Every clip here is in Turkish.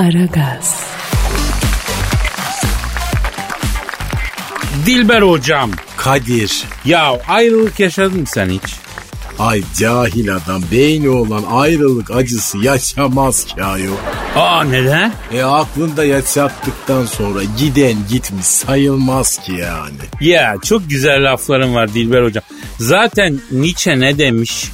Aragaz, Dilber hocam. Kadir. Ya ayrılık yaşadın mı sen hiç? Ay cahil adam beyni olan ayrılık acısı yaşamaz ki ayol. Aa neden? E aklında yaşattıktan sonra giden gitmiş sayılmaz ki yani. Ya çok güzel lafların var Dilber hocam. Zaten Nietzsche ne demiş?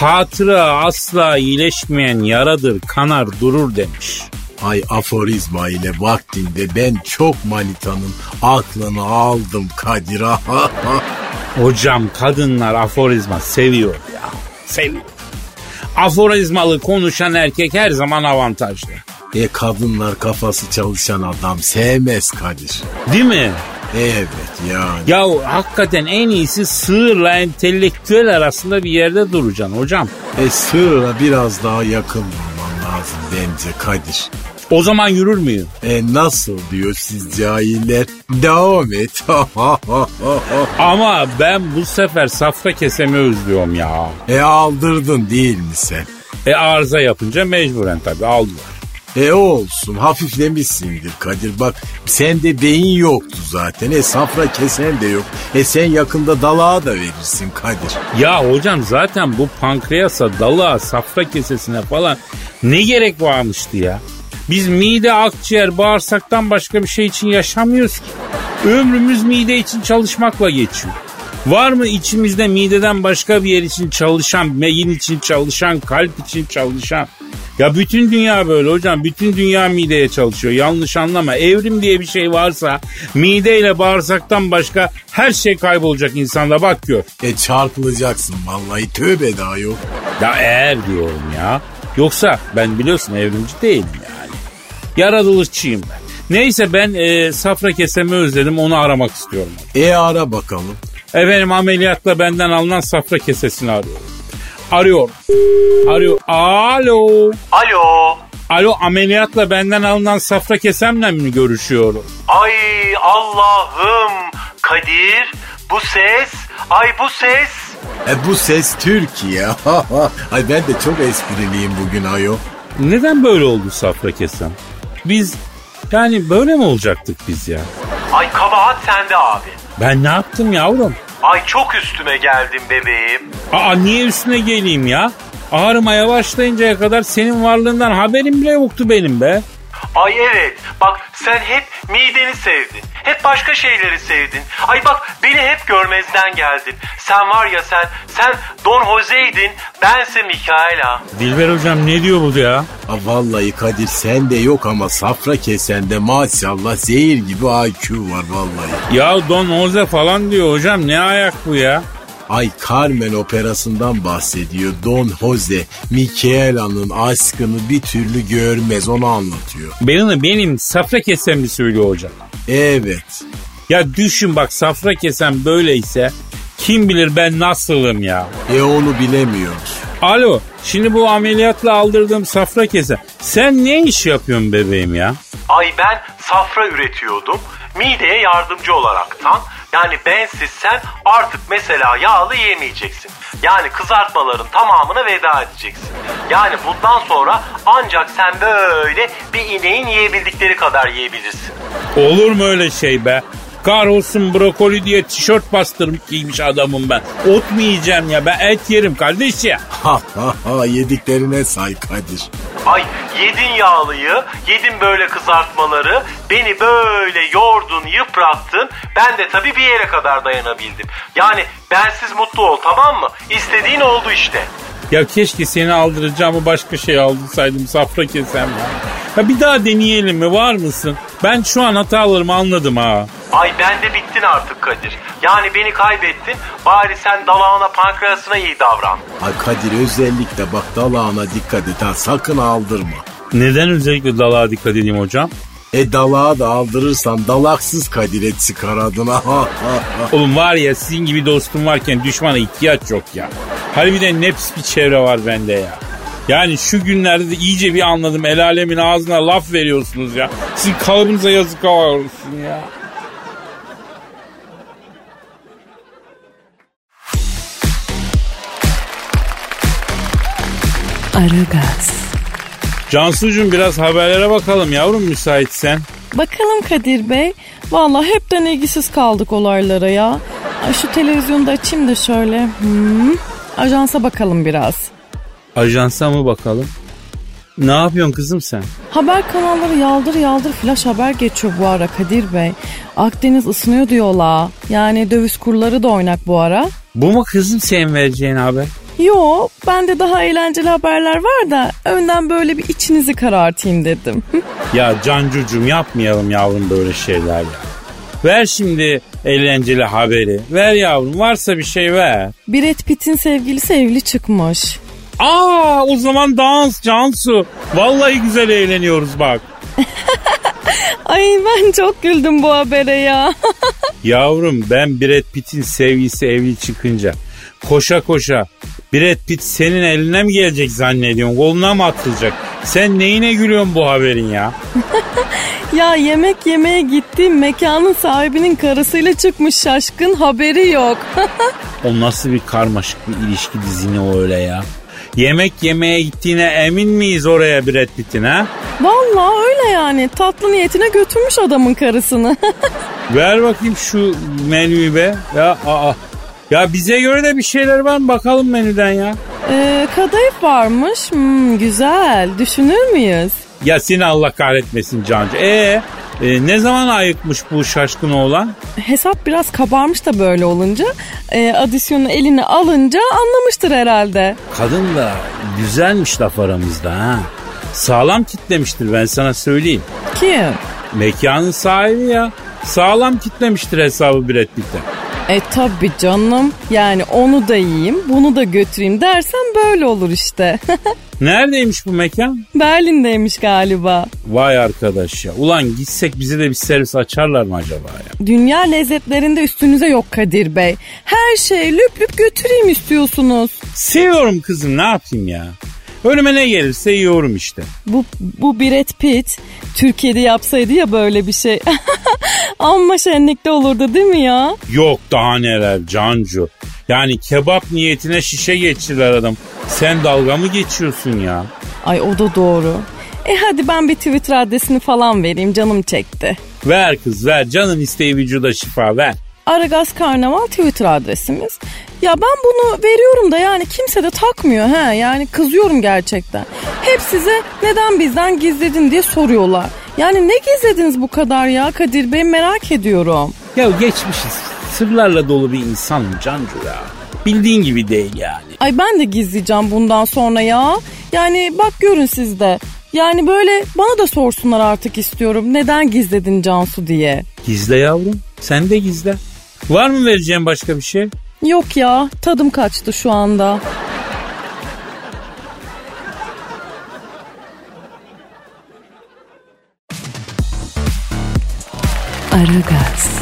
Hatıra asla iyileşmeyen yaradır, kanar durur demiş. Ay aforizma ile vaktinde ben çok manitanın aklını aldım Kadir. Hocam kadınlar aforizma seviyor ya. Seviyor. Aforizmalı konuşan erkek her zaman avantajlı. e kadınlar kafası çalışan adam sevmez Kadir. Değil mi? Evet yani. Ya hakikaten en iyisi sığırla entelektüel arasında bir yerde duracaksın hocam. E sığıra biraz daha yakın lazım bence Kadir. O zaman yürür müyüm? E nasıl diyor siz cahiller? Devam et. Ama ben bu sefer safra kesemi özlüyorum ya. e aldırdın değil mi sen? E arıza yapınca mecburen tabii aldılar. E olsun hafiflemişsindir Kadir bak sende beyin yoktu zaten e safra kesen de yok. E sen yakında dalağa da verirsin Kadir. Ya hocam zaten bu pankreasa, dalığa, safra kesesine falan ne gerek varmıştı ya? Biz mide, akciğer, bağırsaktan başka bir şey için yaşamıyoruz ki. Ömrümüz mide için çalışmakla geçiyor. Var mı içimizde mideden başka bir yer için çalışan, beyin için çalışan, kalp için çalışan? Ya bütün dünya böyle hocam. Bütün dünya mideye çalışıyor. Yanlış anlama. Evrim diye bir şey varsa mideyle bağırsaktan başka her şey kaybolacak insanda bak gör. E çarpılacaksın vallahi tövbe daha yok. Ya eğer diyorum ya. Yoksa ben biliyorsun evrimci değilim yani. Yaratılışçıyım ben. Neyse ben e, safra kesemi özledim onu aramak istiyorum. E ara bakalım. Efendim ameliyatla benden alınan safra kesesini arıyorum. Arıyor. Arıyor. Alo. Alo. Alo ameliyatla benden alınan safra kesemle mi görüşüyorum? Ay Allah'ım. Kadir bu ses. Ay bu ses. E bu ses Türkiye. Ay ben de çok espriliyim bugün ayo. Neden böyle oldu safra kesem? Biz yani böyle mi olacaktık biz ya? Ay kabahat sende abi. Ben ne yaptım yavrum? Ay çok üstüme geldin bebeğim. Aa niye üstüne geleyim ya? Ağrımaya başlayıncaya kadar senin varlığından haberim bile yoktu benim be. Ay evet bak sen hep mideni sevdin. Hep başka şeyleri sevdin. Ay bak beni hep görmezden geldin. Sen var ya sen, sen Don Jose'ydin. Bense Mikaela. Dilber hocam ne diyor bu ya? Ha, vallahi Kadir sende yok ama safra kesende maşallah zehir gibi IQ var vallahi. Ya Don Jose falan diyor hocam ne ayak bu ya? Ay Carmen operasından bahsediyor. Don Jose, Michaela'nın aşkını bir türlü görmez onu anlatıyor. Benim, benim safra kesem mi söylüyor hocam? Evet. Ya düşün bak safra kesem böyleyse kim bilir ben nasılım ya. E onu bilemiyoruz. Alo şimdi bu ameliyatla aldırdığım safra kesem sen ne iş yapıyorsun bebeğim ya? Ay ben safra üretiyordum. Mideye yardımcı olaraktan. Yani bensiz sen artık mesela yağlı yemeyeceksin. Yani kızartmaların tamamına veda edeceksin. Yani bundan sonra ancak sen böyle bir ineğin yiyebildikleri kadar yiyebilirsin. Olur mu öyle şey be? Kahrolsun brokoli diye tişört bastırmış giymiş adamım ben. Ot mu yiyeceğim ya ben et yerim kardeş ya. Ha ha ha yediklerine say Kadir. Ay yedin yağlıyı, yedin böyle kızartmaları, beni böyle yordun, yıprattın. Ben de tabii bir yere kadar dayanabildim. Yani bensiz mutlu ol tamam mı? İstediğin oldu işte. Ya keşke seni aldıracağımı başka şey aldırsaydım safra kesem ya. Ya bir daha deneyelim mi var mısın? Ben şu an hatalarımı anladım ha. Ay ben de bittin artık Kadir. Yani beni kaybettin. Bari sen dalağına pankreasına iyi davran. Ay Kadir özellikle bak dalağına dikkat et ha sakın aldırma. Neden özellikle dalağa dikkat edeyim hocam? E dalağa da aldırırsan dalaksız Kadir'e çıkar adına. Ha, ha, ha. Oğlum var ya sizin gibi dostum varken düşmana ihtiyaç yok ya. Harbiden ne pis bir çevre var bende ya. Yani şu günlerde de iyice bir anladım. El alemin ağzına laf veriyorsunuz ya. Sizin kalıbınıza yazık olsun ya. Aragaz, Cansucuğum biraz haberlere bakalım yavrum müsaitsen. Bakalım Kadir Bey. Vallahi hepten ilgisiz kaldık olaylara ya. Ay şu televizyonu da açayım da şöyle. Hmm. Ajansa bakalım biraz. Ajansa mı bakalım? Ne yapıyorsun kızım sen? Haber kanalları yaldır yaldır flash haber geçiyor bu ara Kadir Bey. Akdeniz ısınıyor diyorlar. Yani döviz kurları da oynak bu ara. Bu mu kızım senin vereceğin haber? Yo bende daha eğlenceli haberler var da önden böyle bir içinizi karartayım dedim. Ya Cancucuğum yapmayalım yavrum böyle şeyler ya. Ver şimdi eğlenceli haberi. Ver yavrum varsa bir şey ver. Brad Pitt'in sevgilisi evli çıkmış. Aa o zaman dans Cansu. Vallahi güzel eğleniyoruz bak. Ay ben çok güldüm bu habere ya. Yavrum ben Brad Pitt'in sevgisi evli çıkınca koşa koşa Brad Pitt senin eline mi gelecek zannediyorsun? Koluna mı atılacak? Sen neyine gülüyorsun bu haberin ya? ya yemek yemeye gittiğim mekanın sahibinin karısıyla çıkmış şaşkın haberi yok. o nasıl bir karmaşık bir ilişki dizini o öyle ya? Yemek yemeye gittiğine emin miyiz oraya Brad Pitt'in ha? Vallahi öyle yani. Tatlı niyetine götürmüş adamın karısını. Ver bakayım şu menüyü be. Ya aa. Ya bize göre de bir şeyler var mı bakalım menüden ya. Ee, kadayıf varmış. Hmm, güzel. Düşünür müyüz? Ya seni Allah kahretmesin Cancı. Ee, e, ne zaman ayıkmış bu şaşkın oğlan? Hesap biraz kabarmış da böyle olunca. E, adisyonu eline alınca anlamıştır herhalde. Kadın da güzelmiş laf aramızda ha. Sağlam kitlemiştir ben sana söyleyeyim. Kim? Mekanın sahibi ya. Sağlam kitlemiştir hesabı Brad Pitt'e. E tabi canım. Yani onu da yiyeyim, bunu da götüreyim dersen böyle olur işte. Neredeymiş bu mekan? Berlin'deymiş galiba. Vay arkadaş ya. Ulan gitsek bize de bir servis açarlar mı acaba ya? Dünya lezzetlerinde üstünüze yok Kadir Bey. Her şey lüp lüp götüreyim istiyorsunuz. Seviyorum kızım ne yapayım ya. Önüme ne gelirse yiyorum işte. Bu, bu Brad Pitt Türkiye'de yapsaydı ya böyle bir şey. Amma şenlikte olurdu değil mi ya? Yok daha neler Cancu. Yani kebap niyetine şişe geçirdiler adam. Sen dalga mı geçiyorsun ya? Ay o da doğru. E hadi ben bir Twitter adresini falan vereyim canım çekti. Ver kız ver canın isteği vücuda şifa ver. Aragaz Karnaval Twitter adresimiz. Ya ben bunu veriyorum da yani kimse de takmıyor ha yani kızıyorum gerçekten. Hep size neden bizden gizledin diye soruyorlar. Yani ne gizlediniz bu kadar ya Kadir Bey merak ediyorum. Ya geçmişiz. Sırlarla dolu bir insanım Cancu ya. Bildiğin gibi değil yani. Ay ben de gizleyeceğim bundan sonra ya. Yani bak görün siz de. Yani böyle bana da sorsunlar artık istiyorum. Neden gizledin Cansu diye. Gizle yavrum. Sen de gizle. Var mı vereceğim başka bir şey? Yok ya tadım kaçtı şu anda. Aragaz.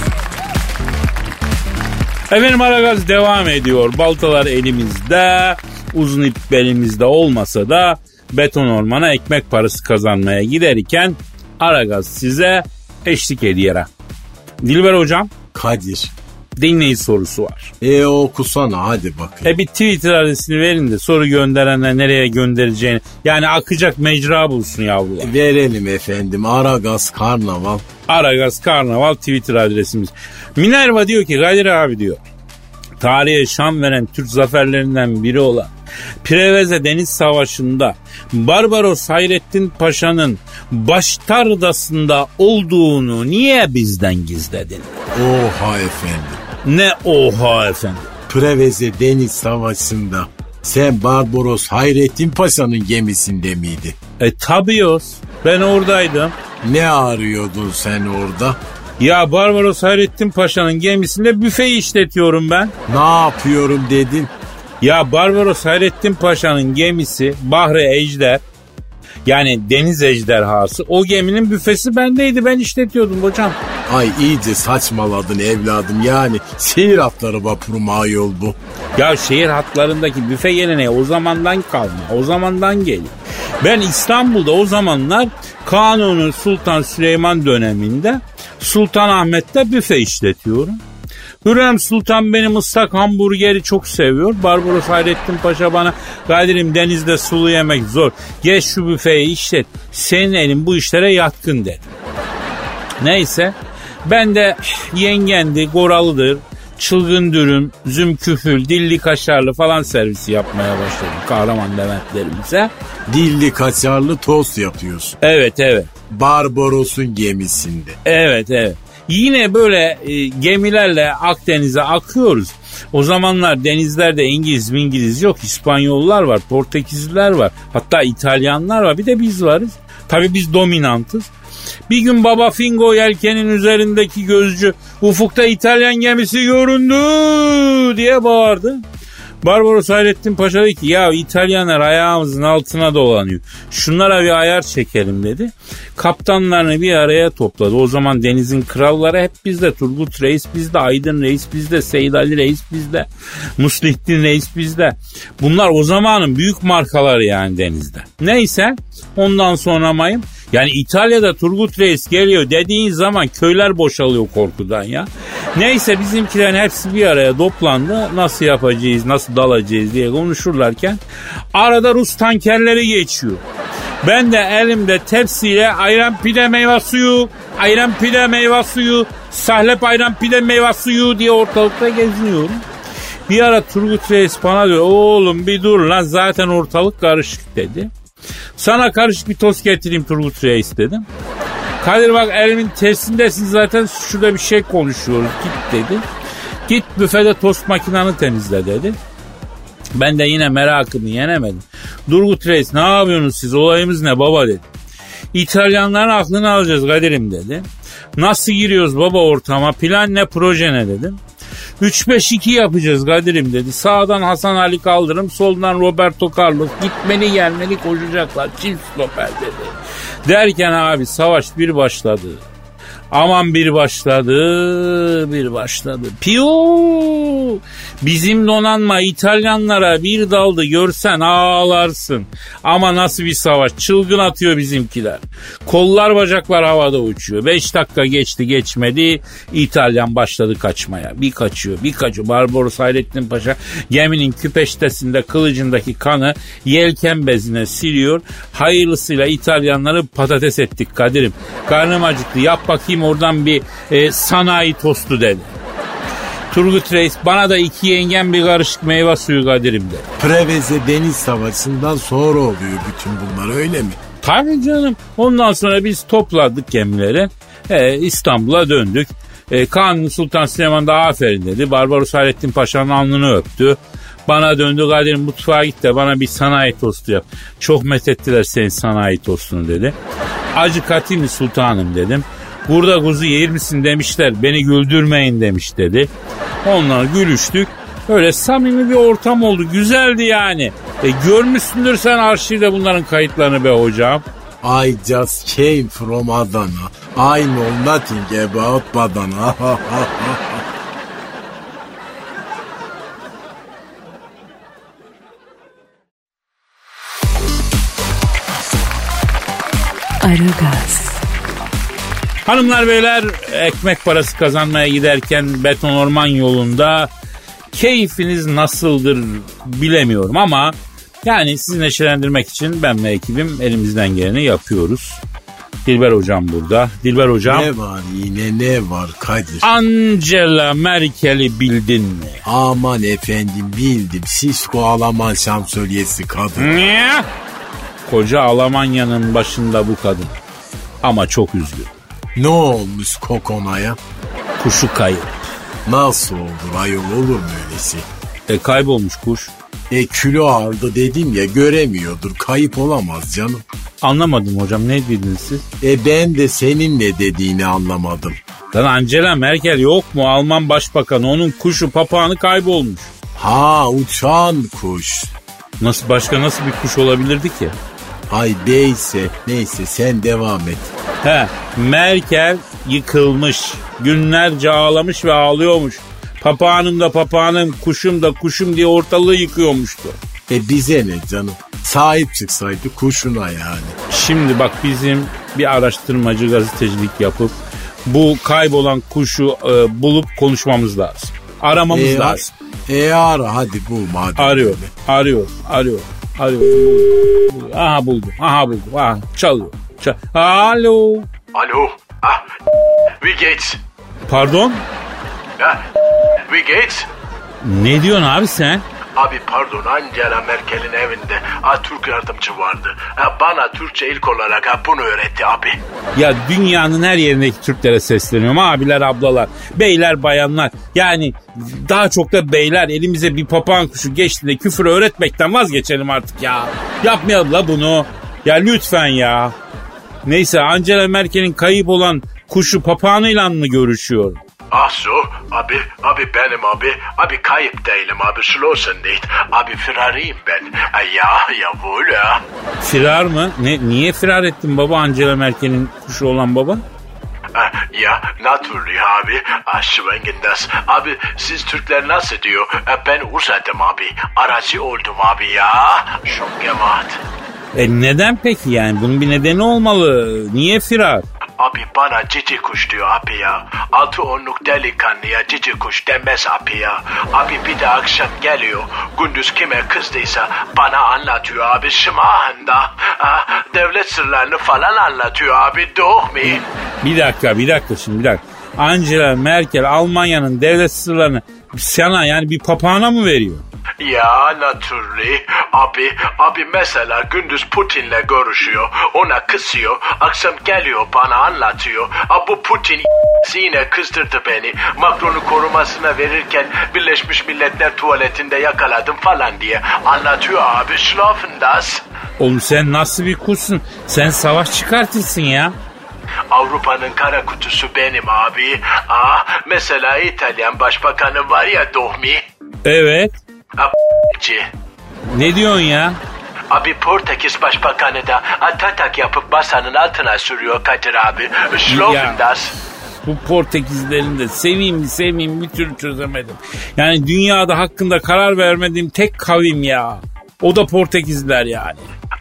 Efendim Aragaz devam ediyor. Baltalar elimizde, uzun ip belimizde olmasa da beton ormana ekmek parası kazanmaya giderken Aragaz size eşlik ediyor. Dilber hocam. Kadir. Dinleyici sorusu var. E okusana hadi bakayım. E bir Twitter adresini verin de soru gönderenler nereye göndereceğini yani akacak mecra bulsun yavrular. Verelim efendim Aragaz Karnaval. Aragaz Karnaval Twitter adresimiz. Minerva diyor ki Kadir abi diyor. Tarihe şan veren Türk zaferlerinden biri olan Preveze Deniz Savaşı'nda Barbaros Hayrettin Paşa'nın Baştardası'nda olduğunu niye bizden gizledin? Oha efendim. Ne oha efendim? Preveze Deniz Savaşı'nda sen Barbaros Hayrettin Paşa'nın gemisinde miydi? E tabios. Ben oradaydım. Ne arıyordun sen orada? Ya Barbaros Hayrettin Paşa'nın gemisinde büfe işletiyorum ben. Ne yapıyorum dedin? Ya Barbaros Hayrettin Paşa'nın gemisi Bahri Ejder yani deniz ejderhası o geminin büfesi bendeydi ben işletiyordum hocam. Ay iyice saçmaladın evladım yani seyir hatları vapuru ayol bu. Ya şehir hatlarındaki büfe geleneği o zamandan kalma o zamandan geliyor. Ben İstanbul'da o zamanlar Kanuni Sultan Süleyman döneminde Sultanahmet'te büfe işletiyorum. Hürrem Sultan benim ıslak hamburgeri çok seviyor. Barbaros Hayrettin Paşa bana Kadir'im denizde sulu yemek zor. Geç şu büfeyi işlet. Senin elin bu işlere yatkın dedi. Neyse ben de yengendi, goralıdır, çılgın dürüm, zümküfül, dilli kaşarlı falan servisi yapmaya başladım kahraman Leventlerimize. Dilli kaçarlı tost yapıyorsun. Evet evet. Barbaros'un gemisinde. Evet evet. Yine böyle e, gemilerle Akdeniz'e akıyoruz. O zamanlar denizlerde İngiliz İngiliz yok. İspanyollar var, Portekizliler var. Hatta İtalyanlar var. Bir de biz varız. Tabii biz dominantız. Bir gün Baba Fingo yelkenin üzerindeki gözcü ufukta İtalyan gemisi göründü diye bağırdı. Barbaros Hayrettin Paşa dedi ki ya İtalyanlar ayağımızın altına dolanıyor. Şunlara bir ayar çekelim dedi. Kaptanlarını bir araya topladı. O zaman denizin kralları hep bizde. Turgut Reis bizde, Aydın Reis bizde, Seyit Ali Reis bizde, Muslihtin Reis bizde. Bunlar o zamanın büyük markaları yani denizde. Neyse ondan sonra mayım yani İtalya'da Turgut Reis geliyor dediğin zaman köyler boşalıyor korkudan ya. Neyse bizimkilerin hepsi bir araya toplandı. Nasıl yapacağız, nasıl dalacağız diye konuşurlarken arada Rus tankerleri geçiyor. Ben de elimde tepsiyle ayran pide meyve suyu, ayran pide meyve suyu, sahlep ayran pide meyve suyu diye ortalıkta geziniyorum. Bir ara Turgut Reis bana diyor oğlum bir dur lan zaten ortalık karışık dedi. Sana karışık bir tost getireyim Turgut Reis dedim. Kadir bak elimin tersindesin zaten şurada bir şey konuşuyoruz git dedi. Git büfede tost makinanı temizle dedi. Ben de yine merakımı yenemedim. Turgut Reis ne yapıyorsunuz siz olayımız ne baba dedi. İtalyanların aklını alacağız Kadir'im dedi. Nasıl giriyoruz baba ortama plan ne proje ne dedim. 3-5-2 yapacağız Kadir'im dedi. Sağdan Hasan Ali Kaldırım, soldan Roberto Carlos. Gitmeli gelmeli koşacaklar. Çift stoper dedi. Derken abi savaş bir başladı. Aman bir başladı, bir başladı. Piu! Bizim donanma İtalyanlara bir daldı görsen ağlarsın. Ama nasıl bir savaş? Çılgın atıyor bizimkiler. Kollar bacaklar havada uçuyor. Beş dakika geçti geçmedi. İtalyan başladı kaçmaya. Bir kaçıyor, bir kaçıyor. Barbaros Hayrettin Paşa geminin küpeştesinde kılıcındaki kanı yelken bezine siliyor. Hayırlısıyla İtalyanları patates ettik Kadir'im. Karnım acıktı. Yap bakayım oradan bir e, sanayi tostu dedi. Turgut Reis bana da iki yengen bir karışık meyve suyu Kadir'im dedi. Preveze Deniz Savaşı'ndan sonra oluyor bütün bunlar öyle mi? Tabii canım. Ondan sonra biz topladık gemileri. E, İstanbul'a döndük. E, Kanuni Sultan Süleyman da aferin dedi. Barbaros Hayrettin Paşa'nın alnını öptü. Bana döndü Kadir mutfağa git de bana bir sanayi tostu yap. Çok methettiler senin sanayi tostunu dedi. Acı mı sultanım dedim. Burada kuzu yer misin demişler. Beni güldürmeyin demiş dedi. Onunla gülüştük. Öyle samimi bir ortam oldu. Güzeldi yani. E, görmüşsündür sen arşivde bunların kayıtlarını be hocam. I just came from Adana. I know nothing about Badana. Hanımlar beyler ekmek parası kazanmaya giderken beton orman yolunda keyfiniz nasıldır bilemiyorum ama yani sizi neşelendirmek için ben ve ekibim elimizden geleni yapıyoruz. Dilber hocam burada. Dilber hocam ne var yine ne var Kadir? Angela Merkel'i bildin mi? Aman efendim bildim. Sisko Alman şansölyesi kadın. Ne? Koca Almanya'nın başında bu kadın. Ama çok üzgün. Ne olmuş Kokona'ya? Kuşu kayıp. Nasıl olur ayol olur mu öylesi? E kaybolmuş kuş. E kilo aldı dedim ya göremiyordur. Kayıp olamaz canım. Anlamadım hocam ne dediniz siz? E ben de senin ne dediğini anlamadım. Lan Angela Merkel yok mu? Alman başbakanı onun kuşu papağanı kaybolmuş. Ha uçan kuş. Nasıl başka nasıl bir kuş olabilirdi ki? Ay neyse neyse sen devam et. He, Merkel yıkılmış. Günlerce ağlamış ve ağlıyormuş. Papağanım da papağanım, kuşum da kuşum diye ortalığı yıkıyormuştu. E bize ne canım? Sahip çıksaydı kuşuna yani. Şimdi bak bizim bir araştırmacı gazetecilik yapıp bu kaybolan kuşu e, bulup konuşmamız lazım. Aramamız E, lazım. E ara hadi bul madem. Arıyor, arıyor, arıyor, arıyor. Buldum. Aha buldum, aha buldum. Aha çalıyor. Çal Alo. Alo. Ah. Wie geht's? Pardon? Ja. Wie geht's? Ne diyorsun abi sen? Abi pardon Angela Merkel'in evinde ha, Türk yardımcı vardı. Ha, bana Türkçe ilk olarak ha, bunu öğretti abi. Ya dünyanın her yerindeki Türklere sesleniyorum. Abiler, ablalar, beyler, bayanlar. Yani daha çok da beyler elimize bir papağan kuşu geçti de küfür öğretmekten vazgeçelim artık ya. Yapmayalım la bunu. Ya lütfen ya. Neyse Angela Merkel'in kayıp olan kuşu papağanıyla mı görüşüyor? Ach so, abi, abi benim abi, abi kayıp değilim abi, schlossen nicht. Abi firariyim ben. Ha, ya, ya. Firar mı? Ne, niye firar ettin baba Angela Merkel'in kuşu olan baba? Ya, natürlich abi, ha, schwenken das. Abi siz Türkler nasıl diyor? Ben uzadım abi, aracı oldum abi ya. Schon gemacht. E neden peki yani? Bunun bir nedeni olmalı. Niye firar? Abi bana cici kuş diyor abi ya. Altı onluk delikanlıya cici kuş demez abi ya. Abi bir de akşam geliyor. Gündüz kime kızdıysa bana anlatıyor abi şımahında. Ha, devlet sırlarını falan anlatıyor abi doğ mi? Bir dakika bir dakika şimdi bir dakika. Angela Merkel Almanya'nın devlet sırlarını sana yani bir papağana mı veriyor? Ya naturally. Abi, abi mesela gündüz Putin'le görüşüyor. Ona kısıyor. Akşam geliyor bana anlatıyor. Ha, bu Putin yine kızdırdı beni. Macron'u korumasına verirken Birleşmiş Milletler tuvaletinde yakaladım falan diye. Anlatıyor abi. Schlafen das. Oğlum sen nasıl bir kuşsun? Sen savaş çıkartırsın ya. Avrupa'nın kara kutusu benim abi. Ah, mesela İtalyan başbakanı var ya Dohmi. Evet. C. Ne diyorsun ya? Abi Portekiz Başbakanı da atatak yapıp masanın altına sürüyor Kadir abi. Ya. Schlafen das. Bu Portekizlerin de seveyim mi bir türlü çözemedim. Yani dünyada hakkında karar vermediğim tek kavim ya. O da Portekizler yani.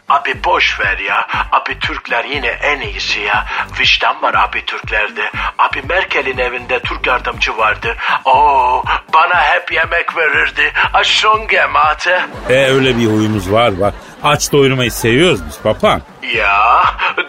Abi boş ver ya. Abi Türkler yine en iyisi ya. Vicdan var abi Türklerde. Abi Merkel'in evinde Türk yardımcı vardı. Oo, bana hep yemek verirdi. Aşon gemate. E öyle bir huyumuz var bak. Aç doyurmayı seviyoruz biz papağan. Ya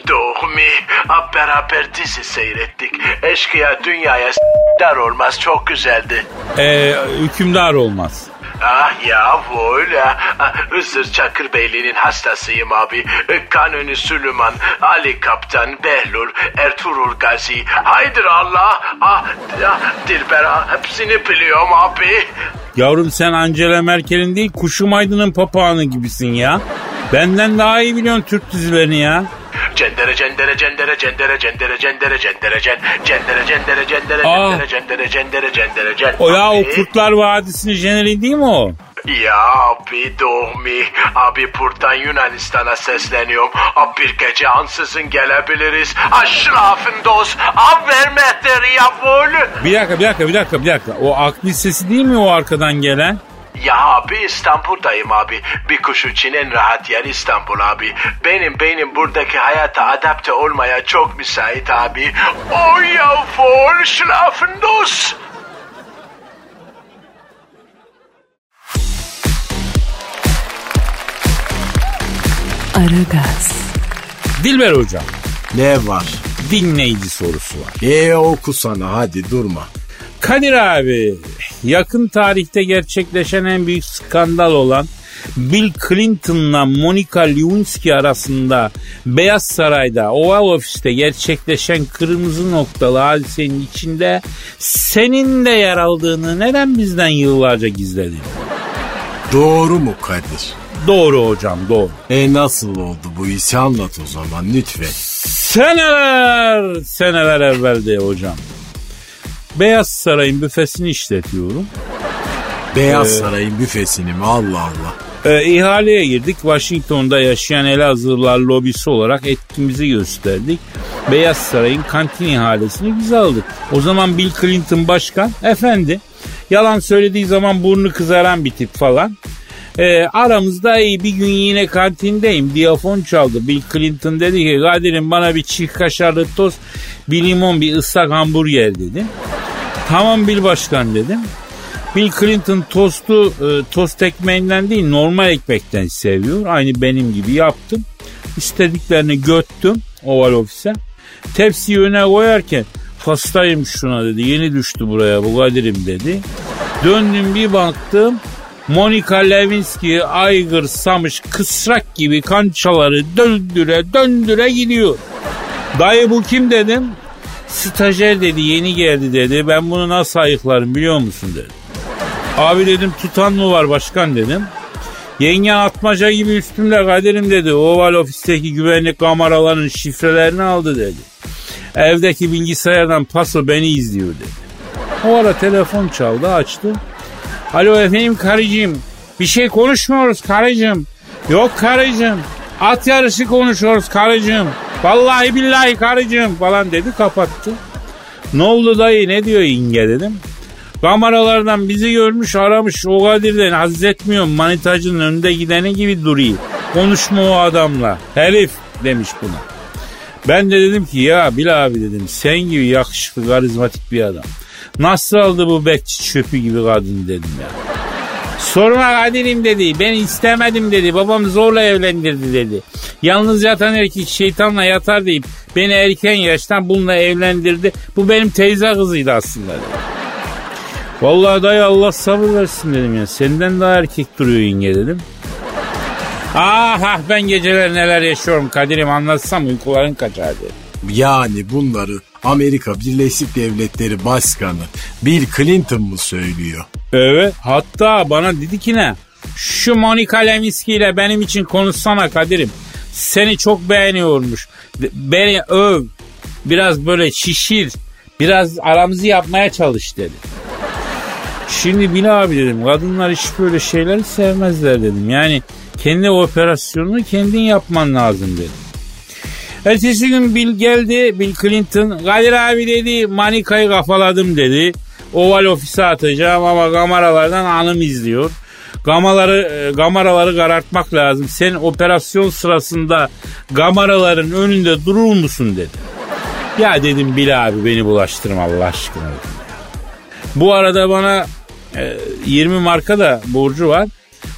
Doğmi. Ab beraber dizi seyrettik. Eşkıya dünyaya s**dar olmaz çok güzeldi. E, hükümdar olmaz. Ah ya böyle. Ah, Hızır Çakır Beyliği'nin hastasıyım abi. Kanuni Süleyman, Ali Kaptan, Behlul, Ertuğrul Gazi, Haydır Allah, ah, ah, Dilbera hepsini biliyorum abi. Yavrum sen Angela Merkel'in değil Kuşum Aydın'ın papağanı gibisin ya. Benden daha iyi biliyorsun Türk dizilerini ya. Cendere cendere cendere cendere cendere cendere cendere cen cendere cendere cendere Aa. cendere cendere cendere cendere cen. O ya o. Kurtlar Vadisi'nin jeneriği değil mi o? Ya abi Doğmi, abi buradan Yunanistan'a sesleniyorum. Abi bir gece ansızın gelebiliriz. Aşrafın dost, vermektir ya böyle. Bir dakika bir dakika bir dakika bir dakika. O akbil sesi değil mi o arkadan gelen? Ya abi İstanbul'dayım abi. Bir kuş için en rahat yer İstanbul abi. Benim beynim buradaki hayata adapte olmaya çok müsait abi. Oh ya voll schlafen dost. Aragaz, Dilber hocam Ne var? dinleyici sorusu var. E oku sana hadi durma. Kadir abi yakın tarihte gerçekleşen en büyük skandal olan Bill Clinton'la Monica Lewinsky arasında Beyaz Saray'da Oval Ofis'te gerçekleşen kırmızı noktalı hadisenin içinde senin de yer aldığını neden bizden yıllarca gizledin? Doğru mu Kadir? Doğru hocam doğru. E nasıl oldu bu işi anlat o zaman lütfen. Seneler seneler evvelde hocam. Beyaz Saray'ın büfesini işletiyorum. Beyaz Saray'ın büfesini mi Allah Allah. Ee, ihaleye girdik. Washington'da yaşayan Elazığlılar lobisi olarak etkimizi gösterdik. Beyaz Saray'ın kantin ihalesini biz aldık. O zaman Bill Clinton başkan efendi yalan söylediği zaman burnu kızaran bir tip falan. Ee, aramızda iyi bir gün yine kantindeyim. Diyafon çaldı. Bill Clinton dedi ki Kadir'im bana bir çift kaşarlı tost bir limon bir ıslak hamburger dedim. Tamam Bill Başkan dedim. Bill Clinton tostu e, tost ekmeğinden değil normal ekmekten seviyor. Aynı benim gibi yaptım. İstediklerini göttüm oval ofise. Tepsiyi öne koyarken hastayım şuna dedi. Yeni düştü buraya bu Kadir'im dedi. Döndüm bir baktım. Monica Lewinsky aygır samış kısrak gibi kançaları döndüre döndüre gidiyor. Dayı bu kim dedim. Stajyer dedi yeni geldi dedi. Ben bunu nasıl ayıklarım biliyor musun dedi. Abi dedim tutan mı var başkan dedim. Yengen atmaca gibi üstümde kaderim dedi. Oval ofisteki güvenlik kameralarının şifrelerini aldı dedi. Evdeki bilgisayardan paso beni izliyor dedi. O ara telefon çaldı açtı. Alo efendim karıcığım. Bir şey konuşmuyoruz karıcığım. Yok karıcığım. At yarışı konuşuyoruz karıcığım. Vallahi billahi karıcığım falan dedi kapattı. Ne oldu dayı ne diyor İnge dedim. Kameralardan bizi görmüş aramış o Kadir'den haz etmiyorum manitacının önünde gideni gibi duruyor. Konuşma o adamla. Herif demiş buna. Ben de dedim ki ya Bil abi dedim sen gibi yakışıklı karizmatik bir adam. Nasıl aldı bu bekçi çöpü gibi kadın dedim ya. Sorma Kadir'im dedi. Ben istemedim dedi. Babam zorla evlendirdi dedi. Yalnız yatan erkek şeytanla yatar deyip beni erken yaştan bununla evlendirdi. Bu benim teyze kızıydı aslında dedi. Vallahi dayı Allah sabır versin dedim ya. Senden daha erkek duruyor yenge dedim. Ah ah ben geceler neler yaşıyorum Kadir'im anlatsam uykuların kaçar dedim. Yani bunları Amerika Birleşik Devletleri Başkanı Bill Clinton mı söylüyor? Evet hatta bana dedi ki ne? Şu Monica Lewinsky ile benim için konuşsana Kadir'im. Seni çok beğeniyormuş. Beni öv. Biraz böyle şişir. Biraz aramızı yapmaya çalış dedi. Şimdi Bil abi dedim kadınlar hiç böyle şeyleri sevmezler dedim. Yani kendi operasyonunu kendin yapman lazım dedim. Ertesi gün Bill geldi. Bill Clinton. Kadir abi dedi Manika'yı kafaladım dedi. Oval ofise atacağım ama kameralardan anım izliyor. Gamaları, kameraları karartmak lazım. Sen operasyon sırasında kameraların önünde durur musun dedi. Ya dedim Bil abi beni bulaştırma Allah aşkına. Bu arada bana e, 20 marka da borcu var.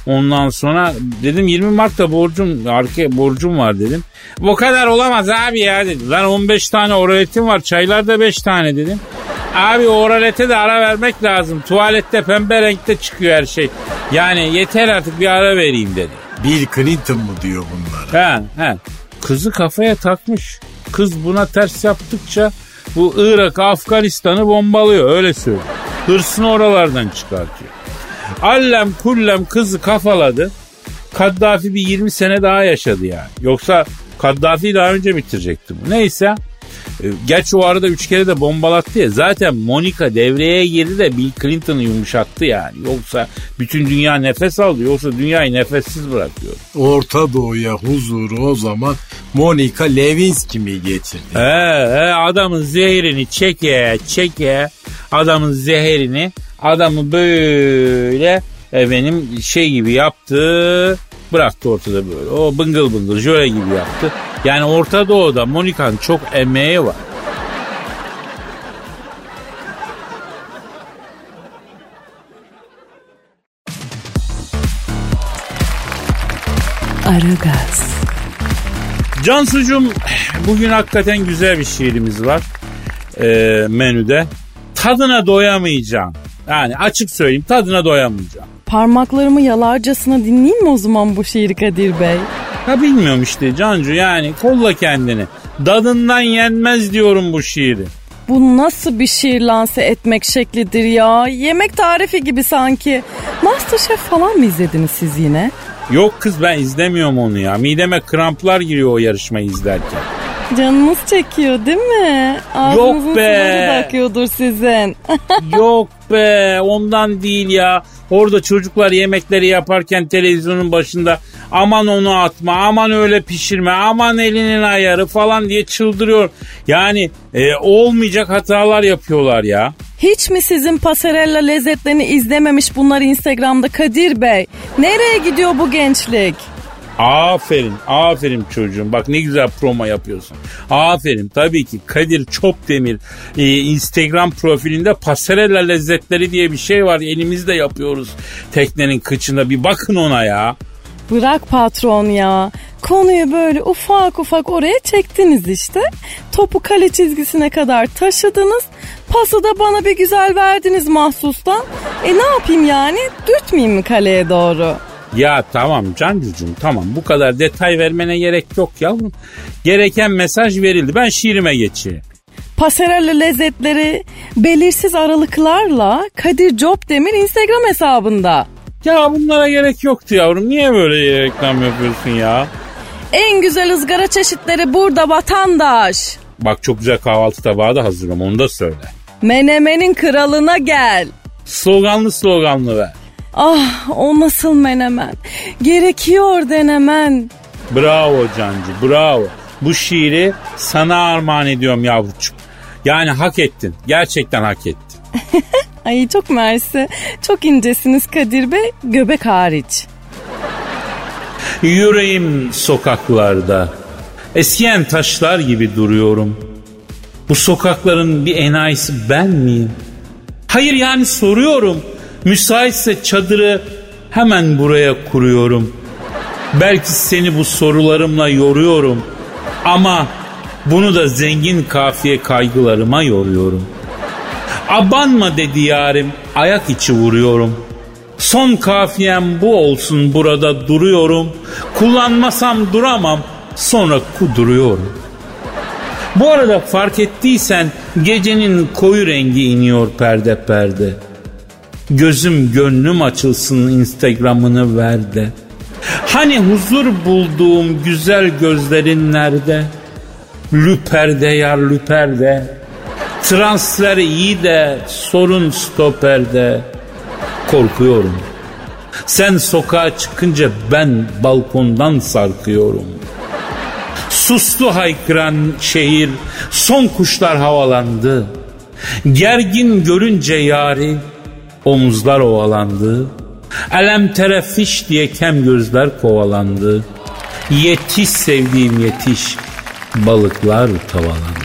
Ondan sonra dedim 20 mark da borcum, arka borcum var dedim. Bu kadar olamaz abi ya dedi. Lan 15 tane oraletim var çaylarda 5 tane dedim. Abi oralete de ara vermek lazım. Tuvalette pembe renkte çıkıyor her şey. Yani yeter artık bir ara vereyim dedi. Bill Clinton mu diyor bunlar? He he. Kızı kafaya takmış. Kız buna ters yaptıkça bu Irak, Afganistan'ı bombalıyor öyle söylüyor. Hırsını oralardan çıkartıyor. Allem kullem kızı kafaladı. Kaddafi bir 20 sene daha yaşadı yani. Yoksa Kaddafi daha önce bitirecekti bu. Neyse. E, Geç o arada üç kere de bombalattı ya. Zaten Monica devreye girdi de Bill Clinton'ı yumuşattı yani. Yoksa bütün dünya nefes aldı. Yoksa dünyayı nefessiz bırakıyor. Orta Doğu'ya huzuru o zaman Monica Lewinsky mi getirdi? He, he, adamın zehrini çeke çeke adamın zehrini adamı böyle efendim şey gibi yaptı bıraktı ortada böyle. O bıngıl bıngıl jöle gibi yaptı. Yani Orta Doğu'da Monica'nın çok emeği var. Aragaz, Cansucuğum bugün hakikaten güzel bir şiirimiz var ee, menüde. Tadına doyamayacağım. Yani açık söyleyeyim tadına doyamayacağım. Parmaklarımı yalarcasına dinleyeyim mi o zaman bu şiiri Kadir Bey? Ha bilmiyorum işte Cancu yani kolla kendini. Dadından yenmez diyorum bu şiiri. Bu nasıl bir şiir lanse etmek şeklidir ya? Yemek tarifi gibi sanki. Masterchef falan mı izlediniz siz yine? Yok kız ben izlemiyorum onu ya. Mideme kramplar giriyor o yarışmayı izlerken. Canınız çekiyor değil mi? Ağzınızın be. suları da akıyordur sizin. Yok be ondan değil ya. Orada çocuklar yemekleri yaparken televizyonun başında aman onu atma, aman öyle pişirme, aman elinin ayarı falan diye çıldırıyor. Yani e, olmayacak hatalar yapıyorlar ya. Hiç mi sizin pasarella lezzetlerini izlememiş bunlar Instagram'da Kadir Bey? Nereye gidiyor bu gençlik? Aferin, aferin çocuğum. Bak ne güzel promo yapıyorsun. Aferin. Tabii ki Kadir Çopdemir e, Instagram profilinde pasarella lezzetleri diye bir şey var. Elimizde yapıyoruz teknenin kıçında. Bir bakın ona ya. Bırak patron ya. Konuyu böyle ufak ufak oraya çektiniz işte. Topu kale çizgisine kadar taşıdınız. Pası da bana bir güzel verdiniz mahsustan. E ne yapayım yani? Dürtmeyeyim mi kaleye doğru? Ya tamam Cancucuğum tamam bu kadar detay vermene gerek yok yavrum. Gereken mesaj verildi. Ben şiirime geçeyim. Pasarella lezzetleri belirsiz aralıklarla Kadir Copdemir Instagram hesabında. Ya bunlara gerek yoktu yavrum. Niye böyle reklam yapıyorsun ya? En güzel ızgara çeşitleri burada vatandaş. Bak çok güzel kahvaltı tabağı da hazırım onu da söyle. Menemenin kralına gel. Sloganlı sloganlı ver. Ah o nasıl menemen. Gerekiyor denemen. Bravo Cancı bravo. Bu şiiri sana armağan ediyorum yavrucuğum. Yani hak ettin. Gerçekten hak ettin. Ay çok mersi. Çok incesiniz Kadir Bey. Göbek hariç. Yüreğim sokaklarda. Eskiyen taşlar gibi duruyorum. Bu sokakların bir enayisi ben miyim? Hayır yani soruyorum. Müsaitse çadırı hemen buraya kuruyorum. Belki seni bu sorularımla yoruyorum. Ama bunu da zengin kafiye kaygılarıma yoruyorum. Abanma dedi yarim, ayak içi vuruyorum. Son kafiyem bu olsun burada duruyorum. Kullanmasam duramam, sonra kuduruyorum. Bu arada fark ettiysen gecenin koyu rengi iniyor perde perde. Gözüm gönlüm açılsın Instagram'ını ver de. Hani huzur bulduğum güzel gözlerin nerede? Lüperde yar lüperde. Transfer iyi de sorun stoperde. Korkuyorum. Sen sokağa çıkınca ben balkondan sarkıyorum. Sustu haykıran şehir, son kuşlar havalandı. Gergin görünce yari, omuzlar ovalandı. Elem terefiş diye kem gözler kovalandı. Yetiş sevdiğim yetiş, balıklar tavalandı.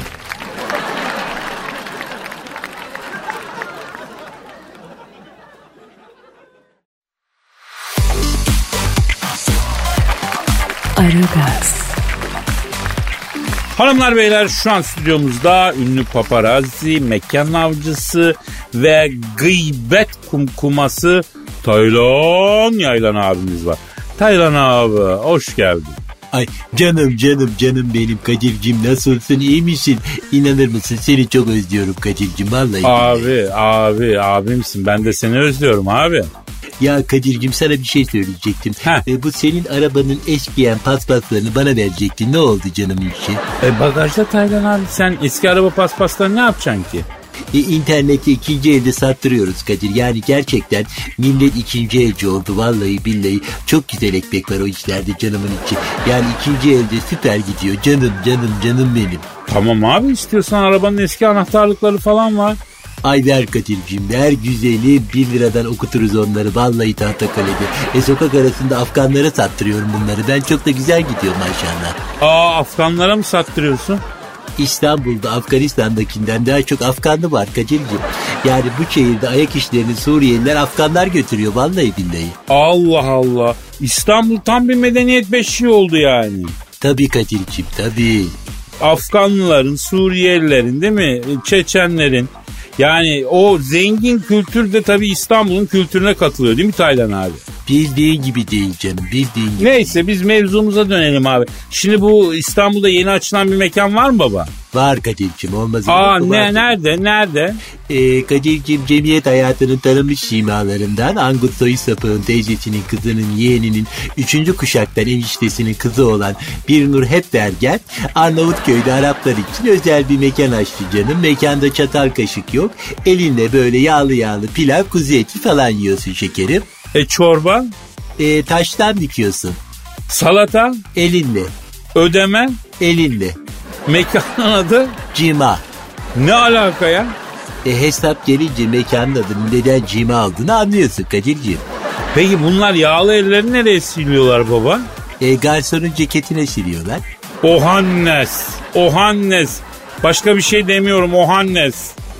Hanımlar beyler şu an stüdyomuzda ünlü paparazzi, mekan avcısı ve gıybet kumkuması Taylan Yaylan abimiz var. Taylan abi hoş geldin. Ay canım canım canım benim Kadir'cim nasılsın iyi misin? İnanır mısın seni çok özlüyorum Kadir'cim vallahi. Abi abi abimsin ben de seni özlüyorum abi. Ya Kadir'cim sana bir şey söyleyecektim. Heh. E, bu senin arabanın eskiyen paspaslarını bana verecektin. Ne oldu canım işi? E bagajda Taylan abi sen eski araba paspaslarını ne yapacaksın ki? E, internette ikinci elde sattırıyoruz Kadir. Yani gerçekten millet ikinci elci oldu. Vallahi billahi çok güzel ekmek var o işlerde canımın içi. Yani ikinci elde süper gidiyor. Canım canım canım benim. Tamam abi istiyorsan arabanın eski anahtarlıkları falan var. Ay ver Kadir'cim ver güzeli 1 liradan okuturuz onları vallahi Tahtakale'de. E sokak arasında Afganlara sattırıyorum bunları. Ben çok da güzel gidiyor maşallah. Aa Afganlara mı sattırıyorsun? İstanbul'da Afganistan'dakinden daha çok Afganlı var Kadir'cim. Yani bu şehirde ayak işlerini Suriyeliler Afganlar götürüyor vallahi billahi. Allah Allah. İstanbul tam bir medeniyet beşiği oldu yani. Tabii Kadir'cim tabii. Afganlıların, Suriyelilerin değil mi? Çeçenlerin. Yani o zengin kültür de tabii İstanbul'un kültürüne katılıyor değil mi Taylan abi? Bildiğin gibi değil canım bildiğin gibi. Neyse biz mevzumuza dönelim abi. Şimdi bu İstanbul'da yeni açılan bir mekan var mı baba? Var Kadir'cim olmaz. Aa ne Var. nerede nerede? Ee, Kadir'cim cemiyet hayatının tanınmış simalarından Angut Soysapık'ın teyzesinin kızının yeğeninin üçüncü kuşaktan eniştesinin kızı olan bir Nur Hepvergen Arnavutköy'de Araplar için özel bir mekan açtı canım. Mekanda çatal kaşık yok. Elinle böyle yağlı yağlı pilav kuzu eti falan yiyorsun şekerim. E çorba, Ee, taştan dikiyorsun. salata, Elinle. ödeme, Elinle. mekanın adı Cima. ne alaka ya? E, hesap gelince mekanın adının neden cima olduğunu anlıyorsun Kadir'ciğim. Peki bunlar yağlı elleri nereye siliyorlar baba? e, garsonun ceketine siliyorlar. Ohannes. Ohannes. Başka bir şey demiyorum Ohannes.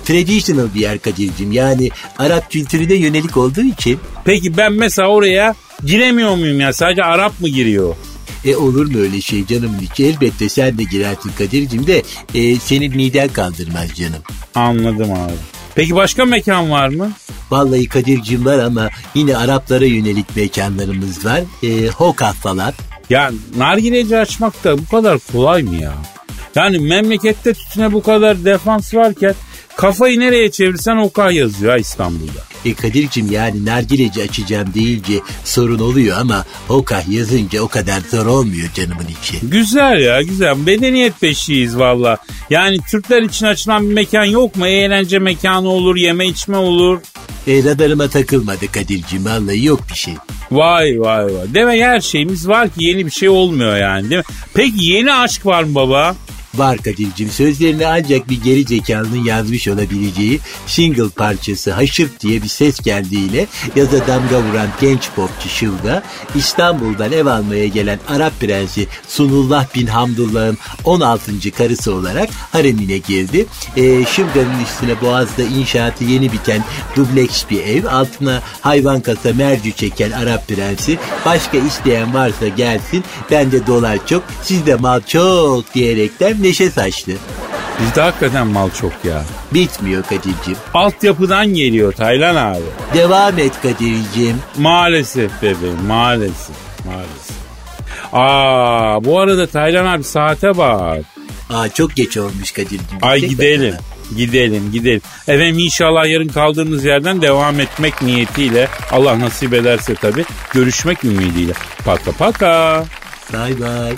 Traditional bir yer Kadir'cim. Yani Arap kültürüne yönelik olduğu için. Peki ben mesela oraya giremiyor muyum ya? Sadece Arap mı giriyor? E olur mu öyle şey canımın içi? Elbette sen de girersin Kadir'cim de e, senin miden kaldırmaz canım. Anladım abi. Peki başka mekan var mı? Vallahi Kadir'cim var ama yine Araplara yönelik mekanlarımız var. E, Hoka falan. Ya nargileci açmak da bu kadar kolay mı ya? Yani memlekette tütüne bu kadar defans varken kafayı nereye çevirsen oka yazıyor ha İstanbul'da. E Kadir'cim yani nargileci açacağım deyince sorun oluyor ama Hokah yazınca o kadar zor olmuyor canımın içi. Güzel ya güzel. Medeniyet peşiyiz valla. Yani Türkler için açılan bir mekan yok mu? Eğlence mekanı olur, yeme içme olur. E, radarıma takılmadı Kadir'cim vallahi yok bir şey. Vay vay vay. Demek her şeyimiz var ki yeni bir şey olmuyor yani değil mi? Peki yeni aşk var mı baba? Var Kadir'cim sözlerini ancak bir geri zekalının yazmış olabileceği single parçası Haşırt diye bir ses geldiğiyle yaza damga vuran genç popçu Şılga İstanbul'dan ev almaya gelen Arap prensi Sunullah bin Hamdullah'ın 16. karısı olarak haremine girdi. E, Şılga'nın üstüne Boğaz'da inşaatı yeni biten dubleks bir ev altına hayvan kasa mercü çeken Arap prensi başka isteyen varsa gelsin bende dolar çok sizde mal çok diyerekten neşe saçtı. Bizde hakikaten mal çok ya. Bitmiyor Kadir'cim. Altyapıdan geliyor Taylan abi. Devam et Kadir'cim. Maalesef bebeğim maalesef. Maalesef. Aa bu arada Taylan abi saate bak. Aa çok geç olmuş Kadir'cim. Ay gidelim. başına. Gidelim gidelim. Efendim inşallah yarın kaldığımız yerden devam etmek niyetiyle Allah nasip ederse tabii görüşmek ümidiyle. Paka paka. Bay bay.